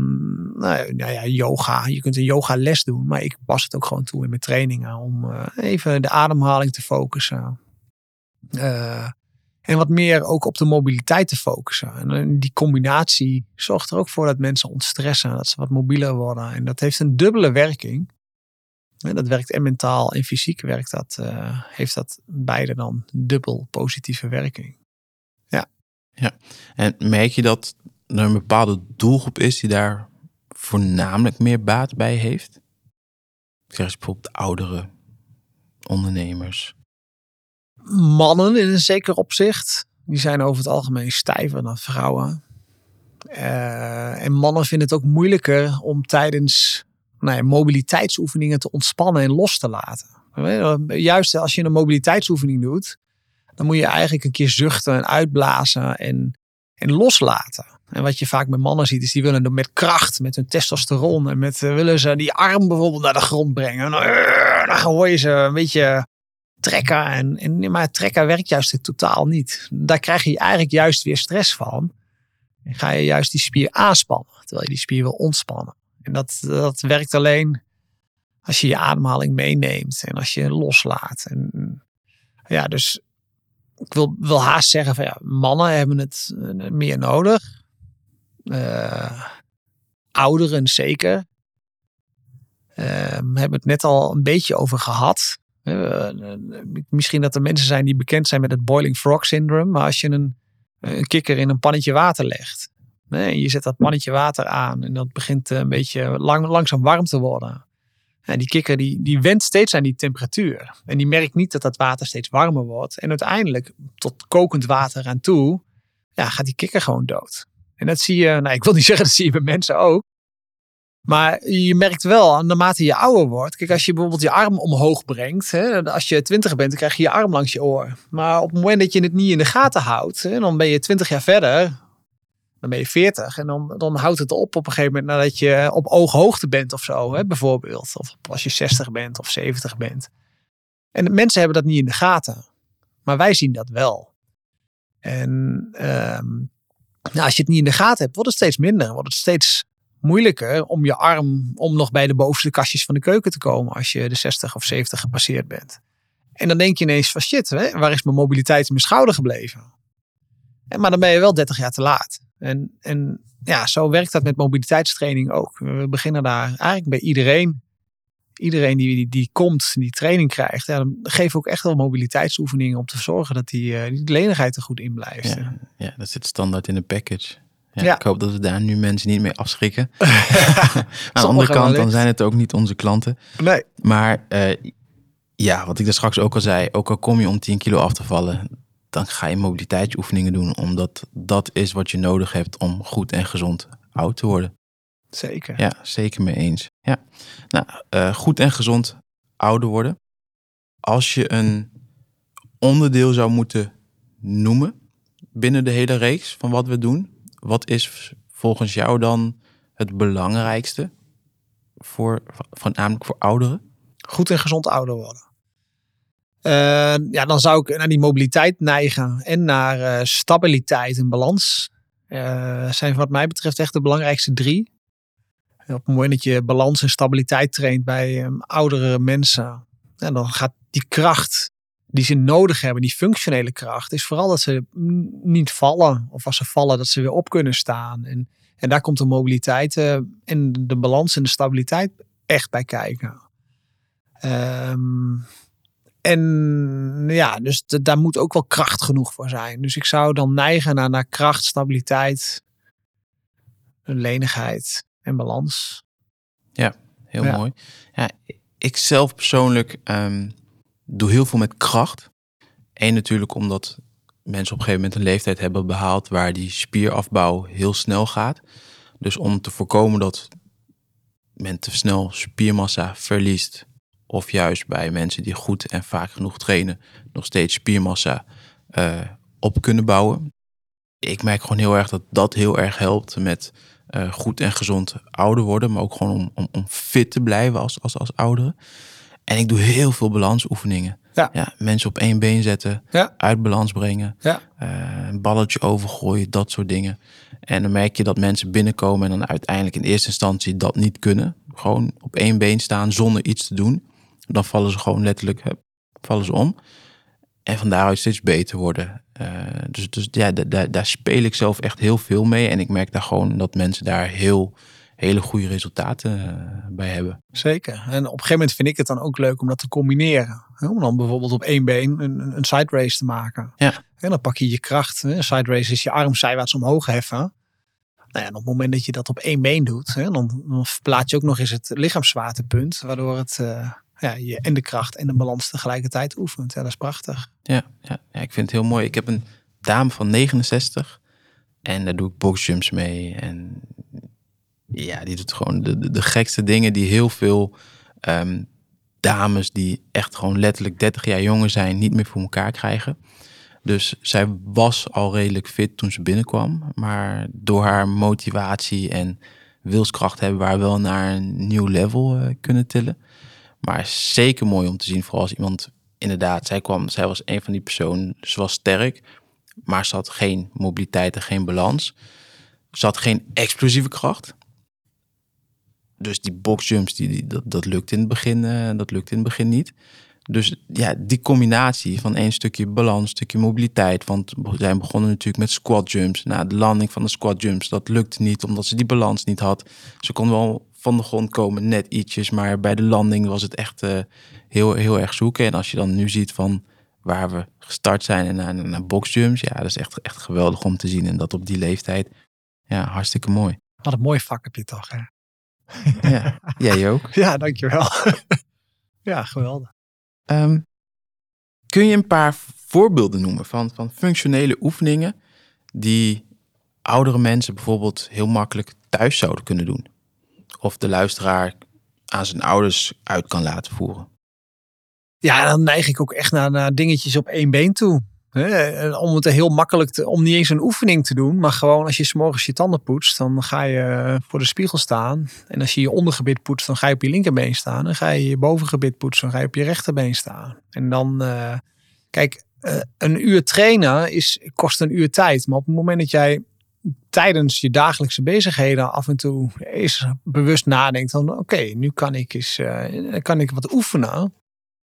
nou, nou ja, yoga, je kunt een yoga les doen, maar ik pas het ook gewoon toe in mijn trainingen om eh, even de ademhaling te focussen. Eh, en wat meer ook op de mobiliteit te focussen. En eh, die combinatie zorgt er ook voor dat mensen ontstressen, dat ze wat mobieler worden. En dat heeft een dubbele werking. En dat werkt en mentaal en fysiek werkt dat, eh, heeft dat beide dan dubbel positieve werking. En merk je dat er een bepaalde doelgroep is die daar voornamelijk meer baat bij heeft? Zeg je bijvoorbeeld oudere ondernemers. Mannen in een zeker opzicht. Die zijn over het algemeen stijver dan vrouwen. Eh, en mannen vinden het ook moeilijker om tijdens nou ja, mobiliteitsoefeningen te ontspannen en los te laten. Juist als je een mobiliteitsoefening doet, dan moet je eigenlijk een keer zuchten en uitblazen en, en loslaten. En wat je vaak met mannen ziet, is die willen met kracht, met hun testosteron en met eh, willen ze die arm bijvoorbeeld naar de grond brengen. En dan, eh, dan hoor je ze een beetje trekken. En, maar trekken werkt juist totaal niet. Daar krijg je eigenlijk juist weer stress van. En ga je juist die spier aanspannen, terwijl je die spier wil ontspannen. En dat, dat werkt alleen als je je ademhaling meeneemt en als je loslaat. En, ja, dus ik wil, wil haast zeggen van ja, mannen hebben het eh, meer nodig. Eh, ouderen zeker. Eh, we hebben het net al een beetje over gehad. Eh, misschien dat er mensen zijn die bekend zijn met het boiling frog syndrome. Maar als je een, een kikker in een pannetje water legt. en je zet dat pannetje water aan. En dat begint eh, een beetje lang, langzaam warm te worden. Ja, die kikker die, die went steeds aan die temperatuur. En die merkt niet dat dat water steeds warmer wordt. En uiteindelijk tot kokend water aan toe. Ja, gaat die kikker gewoon dood. En dat zie je, nou ik wil niet zeggen dat zie je bij mensen ook. Maar je merkt wel, naarmate je ouder wordt. Kijk, als je bijvoorbeeld je arm omhoog brengt. Hè, als je twintig bent, dan krijg je je arm langs je oor. Maar op het moment dat je het niet in de gaten houdt. Hè, dan ben je twintig jaar verder. Dan ben je veertig. En dan, dan houdt het op op een gegeven moment nadat je op ooghoogte bent of zo. Hè, bijvoorbeeld. Of als je 60 bent of 70 bent. En mensen hebben dat niet in de gaten. Maar wij zien dat wel. En ehm, nou, als je het niet in de gaten hebt, wordt het steeds minder. Wordt het steeds moeilijker om je arm om nog bij de bovenste kastjes van de keuken te komen als je de 60 of 70 gepasseerd bent. En dan denk je ineens van shit, hè, waar is mijn mobiliteit in mijn schouder gebleven? En, maar dan ben je wel 30 jaar te laat. En, en ja, zo werkt dat met mobiliteitstraining ook. We beginnen daar eigenlijk bij iedereen. Iedereen die, die, die komt, die training krijgt. Ja, dan geven we ook echt wel mobiliteitsoefeningen om te zorgen dat die, eh, die lenigheid er goed in blijft. Ja, ja, dat zit standaard in de package. Ja, Ja. Ik hoop dat we daar nu mensen niet mee afschrikken. Aan de andere kant, dan zijn het ook niet onze klanten. Nee, Maar eh, ja, wat ik daar straks ook al zei, ook al kom je om 10 kilo af te vallen, dan ga je mobiliteitsoefeningen doen, omdat dat is wat je nodig hebt om goed en gezond oud te worden. zeker. Ja, zeker mee eens. Ja. Nou, eh, goed en gezond ouder worden. Als je een onderdeel zou moeten noemen binnen de hele reeks van wat we doen, wat is volgens jou dan het belangrijkste voor, voornamelijk voor ouderen? goed en gezond ouder worden. Eh, ja, dan zou ik naar die mobiliteit neigen en naar eh, stabiliteit en balans. Eh, zijn wat mij betreft echt de belangrijkste drie. op het moment dat je balans en stabiliteit traint bij um, oudere mensen, en dan gaat die kracht die ze nodig hebben, die functionele kracht, is vooral dat ze niet vallen. Of als ze vallen, dat ze weer op kunnen staan. En, en daar komt de mobiliteit uh, en de balans en de stabiliteit echt bij kijken. Um, en ja, dus daar moet ook wel kracht genoeg voor zijn. Dus ik zou dan neigen naar, naar kracht, stabiliteit, lenigheid en balans. Ja, heel mooi. Ja, ik zelf persoonlijk um, doe heel veel met kracht. Eén natuurlijk omdat mensen op een gegeven moment een leeftijd hebben behaald waar die spierafbouw heel snel gaat. Dus om te voorkomen dat men te snel spiermassa verliest, of juist bij mensen die goed en vaak genoeg trainen, nog steeds spiermassa uh, op kunnen bouwen. Ik merk gewoon heel erg dat dat heel erg helpt met uh, goed en gezond ouder worden, maar ook gewoon om, om, om fit te blijven als, als, als ouderen. En ik doe heel veel balansoefeningen. Ja. ja mensen op één been zetten, ja. uit balans brengen, ja. Uh, een balletje overgooien, dat soort dingen. En dan merk je dat mensen binnenkomen en dan uiteindelijk in eerste instantie dat niet kunnen. Gewoon op één been staan zonder iets te doen. Dan vallen ze gewoon letterlijk, vallen ze om. En van daaruit steeds beter worden. Uh, dus, dus ja, daar, daar speel ik zelf echt heel veel mee. En ik merk daar gewoon dat mensen daar heel hele goede resultaten eh, bij hebben. Zeker. En op een gegeven moment vind ik het dan ook leuk om dat te combineren. Om dan bijvoorbeeld op één been een, een side race te maken. Ja. En dan pak je je kracht. Een side race is je arm zijwaarts omhoog heffen. Nou ja, en op het moment dat je dat op één been doet, dan, dan verplaats je ook nog eens het lichaamszwaartepunt. Waardoor het uh, ja, je en de kracht en de balans tegelijkertijd oefent. Ja, dat is prachtig. Ja, ja, ja, ik vind het heel mooi. Ik heb een dame van 69 en daar doe ik boxjumps mee. En ja, die doet gewoon de, de, de gekste dingen die heel veel um, dames die echt gewoon letterlijk 30 jaar jonger zijn, niet meer voor elkaar krijgen. Dus zij was al redelijk fit toen ze binnenkwam. Maar door haar motivatie en wilskracht hebben we haar wel naar een nieuw level uh, kunnen tillen. Maar zeker mooi om te zien, vooral als iemand inderdaad, zij kwam, zij was een van die personen, ze was sterk, maar ze had geen mobiliteit en geen balans. Ze had geen explosieve kracht dus die boxjumps, die, die, dat, dat lukt in het begin, uh, dat lukt in het begin niet. Dus ja, die combinatie van één stukje balans, stukje mobiliteit. Want we zijn begonnen natuurlijk met squat jumps. Nou, de landing van de squat jumps, dat lukte niet omdat ze die balans niet had. Ze kon wel van de grond komen, net ietsjes. Maar bij de landing was het echt uh, heel, heel erg zoeken. En als je dan nu ziet van waar we gestart zijn en naar, naar boxjumps. Ja, dat is echt, echt geweldig om te zien. En dat op die leeftijd. Ja, hartstikke mooi. Wat een mooi vak heb je toch, hè? Ja, jij ook. Ja, dankjewel. ja, geweldig. Um, kun je een paar voorbeelden noemen van, van functionele oefeningen die oudere mensen bijvoorbeeld heel makkelijk thuis zouden kunnen doen? Of de luisteraar aan zijn ouders uit kan laten voeren? Ja, dan neig ik ook echt naar, naar dingetjes op één been toe om het heel makkelijk te, om niet eens een oefening te doen, maar gewoon als je s'morgens je tanden poetst, dan ga je voor de spiegel staan. En als je je ondergebit poetst, dan ga je op je linkerbeen staan. Dan ga je je bovengebit poetsen, dan ga je op je rechterbeen staan. En dan, uh, kijk, uh, een uur trainen is, kost een uur tijd. Maar op het moment dat jij tijdens je dagelijkse bezigheden af en toe eens bewust nadenkt van oké, nu kan ik eens kan ik wat oefenen.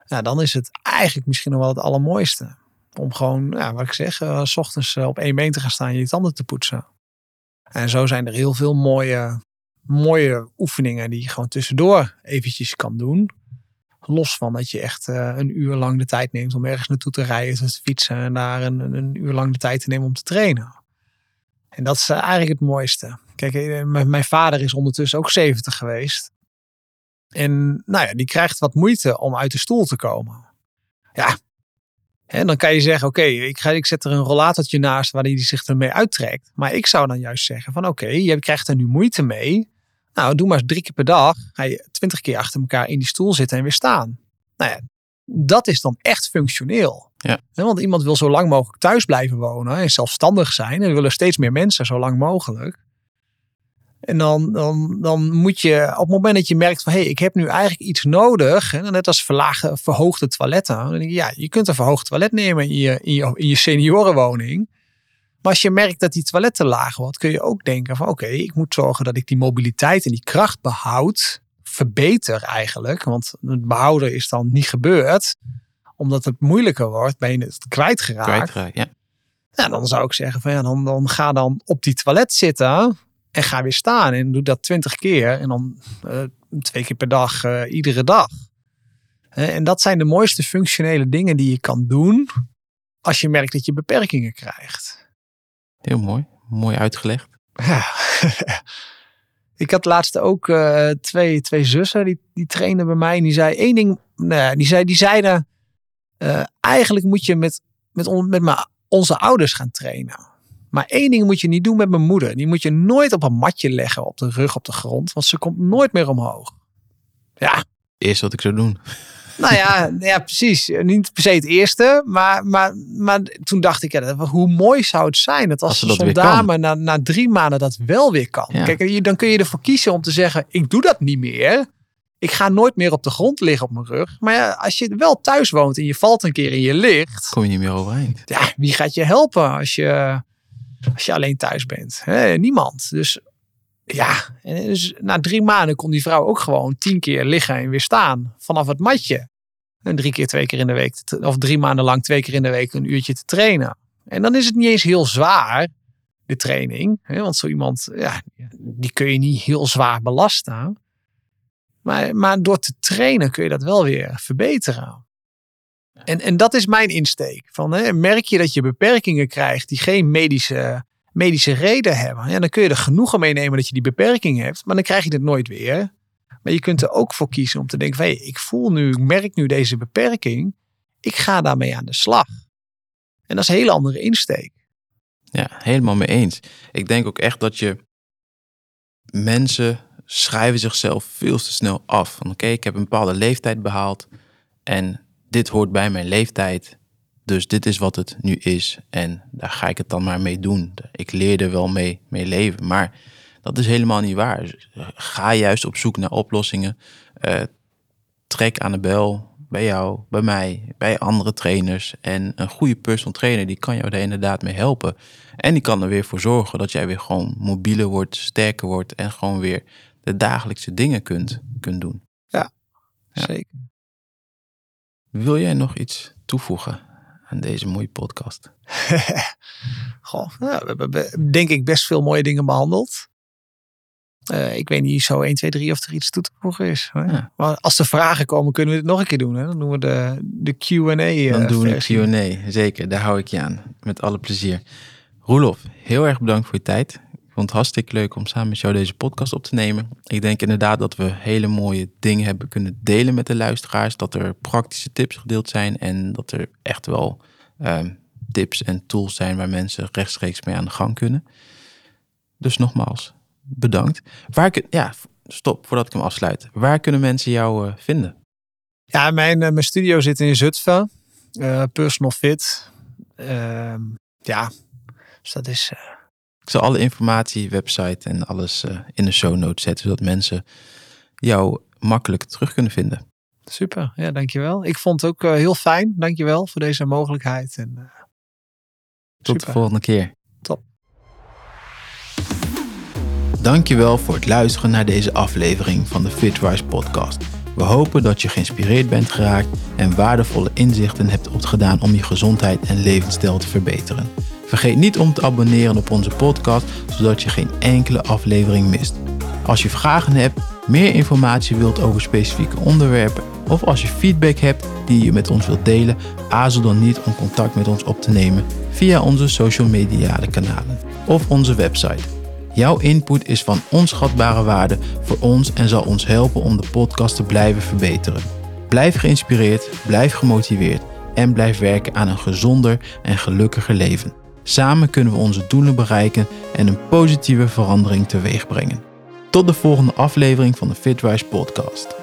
Ja, dan is het eigenlijk misschien nog wel het allermooiste. Om gewoon, ja, wat ik zeg, uh, s ochtends eh, op één been te gaan staan en je tanden te poetsen. En zo zijn er heel veel mooie, mooie oefeningen die je gewoon tussendoor eventjes kan doen. Los van dat je echt uh, een uur lang de tijd neemt om ergens naartoe te rijden, te fietsen en daar een, een uur lang de tijd te nemen om te trainen. En dat is eigenlijk het mooiste. Kijk, mijn vader is ondertussen ook 70 geweest. En nou ja, die krijgt wat moeite om uit de stoel te komen. Ja, en dan kan je zeggen, oké, ik ik, ik zet er een rollatortje naast waar hij zich ermee uittrekt. Maar ik zou dan juist zeggen van oké, je krijgt er nu moeite mee. Nou, doe maar eens drie keer per dag. Ga je twintig keer achter elkaar in die stoel zitten en weer staan. Nou ja, dat is dan echt functioneel. Ja. Want iemand wil zo lang mogelijk thuis blijven wonen en zelfstandig zijn. En willen steeds meer mensen zo lang mogelijk. En dan, dan, dan moet je op het moment dat je merkt van hé, hey, ik heb nu eigenlijk iets nodig. Hè, net als verlagen, verhoogde toiletten. Dan denk je, ja, je kunt een verhoogd toilet nemen in je, in je, in je seniorenwoning. Maar als je merkt dat die toilet te laag wordt, kun je ook denken van oké, ik moet zorgen dat ik die mobiliteit en die kracht behoud. Verbeter eigenlijk. Want het behouden is dan niet gebeurd. Omdat het moeilijker wordt, ben je het kwijtgeraakt. Kwijtgeraakt, ja. Ja, dan zou ik zeggen van ja, dan, dan ga dan op die toilet zitten en ga weer staan. En doe dat twintig keer. En dan uh, twee keer per dag, uh, iedere dag. En dat zijn de mooiste functionele dingen die je kan doen als je merkt dat je beperkingen krijgt. Heel mooi, mooi uitgelegd. Ja. ik had laatst ook uh, twee, twee zussen die, die trainden bij mij. En die zei één ding. Nee, die, zei, die zeiden: uh, eigenlijk moet je met, met, on, met onze ouders gaan trainen. Maar één ding moet je niet doen met mijn moeder. Die moet je nooit op een matje leggen op de rug op de grond. Want ze komt nooit meer omhoog. Ja. Eerst wat ik zou doen. Nou ja, ja, precies. Niet per se het eerste, maar, maar, maar toen dacht ik, ja, hoe mooi zou het zijn dat als, als zo'n dame na, na drie maanden dat wel weer kan. Ja. Kijk, dan kun je ervoor kiezen om te zeggen, ik doe dat niet meer. Ik ga nooit meer op de grond liggen op mijn rug. Maar ja, als je wel thuis woont en je valt een keer in je licht. Kom je niet meer overeind. Ja, wie gaat je helpen als je, als je alleen thuis bent? niemand. Dus ja, en dus na drie maanden kon die vrouw ook gewoon tien keer liggen en weer staan vanaf het matje. En drie keer, twee keer in de week, of drie maanden lang twee keer in de week een uurtje te trainen. En dan is het niet eens heel zwaar, de training. Hè? Want zo iemand, ja, die kun je niet heel zwaar belasten. Maar, maar door te trainen kun je dat wel weer verbeteren. En, en dat is mijn insteek. Van, hè, merk je dat je beperkingen krijgt die geen medische medische reden hebben. Ja, dan kun je er genoegen mee nemen dat je die beperking hebt, maar dan krijg je het nooit weer. Maar je kunt er ook voor kiezen om te denken: hey, ik voel nu, ik merk nu deze beperking, ik ga daarmee aan de slag. En dat is een hele andere insteek. Ja, helemaal mee eens. Ik denk ook echt dat je mensen schrijven zichzelf veel te snel af. Van oké, ik heb een bepaalde leeftijd behaald en dit hoort bij mijn leeftijd. Dus dit is wat het nu is en daar ga ik het dan maar mee doen. Ik leer er wel mee, mee leven, maar dat is helemaal niet waar. Ga juist op zoek naar oplossingen. Uh, trek aan de bel bij jou, bij mij, bij andere trainers. En een goede personal trainer die kan jou daar inderdaad mee helpen. En die kan er weer voor zorgen dat jij weer gewoon mobieler wordt, sterker wordt en gewoon weer de dagelijkse dingen kunt, kunt doen. Ja, ja. zeker. Wil jij nog iets toevoegen aan deze mooie podcast? Goh, nou, we hebben denk ik best veel mooie dingen behandeld. Uh, ik weet niet zo 1, 2, 3 of er iets toe te voegen is. Ja. Maar als er vragen komen, kunnen we het nog een keer doen. Hè? Dan doen we de, de Q&A uh, Dan doen we de Q&A, zeker. Daar hou ik je aan. Met alle plezier. Roelof, heel erg bedankt voor je tijd. Vond het hartstikke leuk om samen met jou deze podcast op te nemen. Ik denk inderdaad dat we hele mooie dingen hebben kunnen delen met de luisteraars. Dat er praktische tips gedeeld zijn en dat er echt wel um, tips en tools zijn waar mensen rechtstreeks mee aan de gang kunnen. Dus nogmaals, bedankt. Waar kun, ja, stop voordat ik hem afsluit. Waar kunnen mensen jou uh, vinden? Ja, mijn, uh, mijn studio zit in Zutphen. Uh, personal fit. Ehm, ja, dus dat is. Ik zal alle informatie, website en alles in de show notes zetten, zodat mensen jou makkelijk terug kunnen vinden. Super, ja, dankjewel. Ik vond het ook heel fijn. Dankjewel voor deze mogelijkheid. En, Tot de volgende keer. Top. Dankjewel voor het luisteren naar deze aflevering van de Fitwise podcast. We hopen dat je geïnspireerd bent geraakt en waardevolle inzichten hebt opgedaan om je gezondheid en levensstijl te verbeteren. Vergeet niet om te abonneren op onze podcast, zodat je geen enkele aflevering mist. Als je vragen hebt, meer informatie wilt over specifieke onderwerpen of als je feedback hebt die je met ons wilt delen, aarzel dan niet om contact met ons op te nemen via onze social media kanalen of onze website Jouw input is van onschatbare waarde voor ons en zal ons helpen om de podcast te blijven verbeteren. Blijf geïnspireerd, blijf gemotiveerd en blijf werken aan een gezonder en gelukkiger leven. Samen kunnen we onze doelen bereiken en een positieve verandering teweeg brengen. Tot de volgende aflevering van de Fitwise podcast.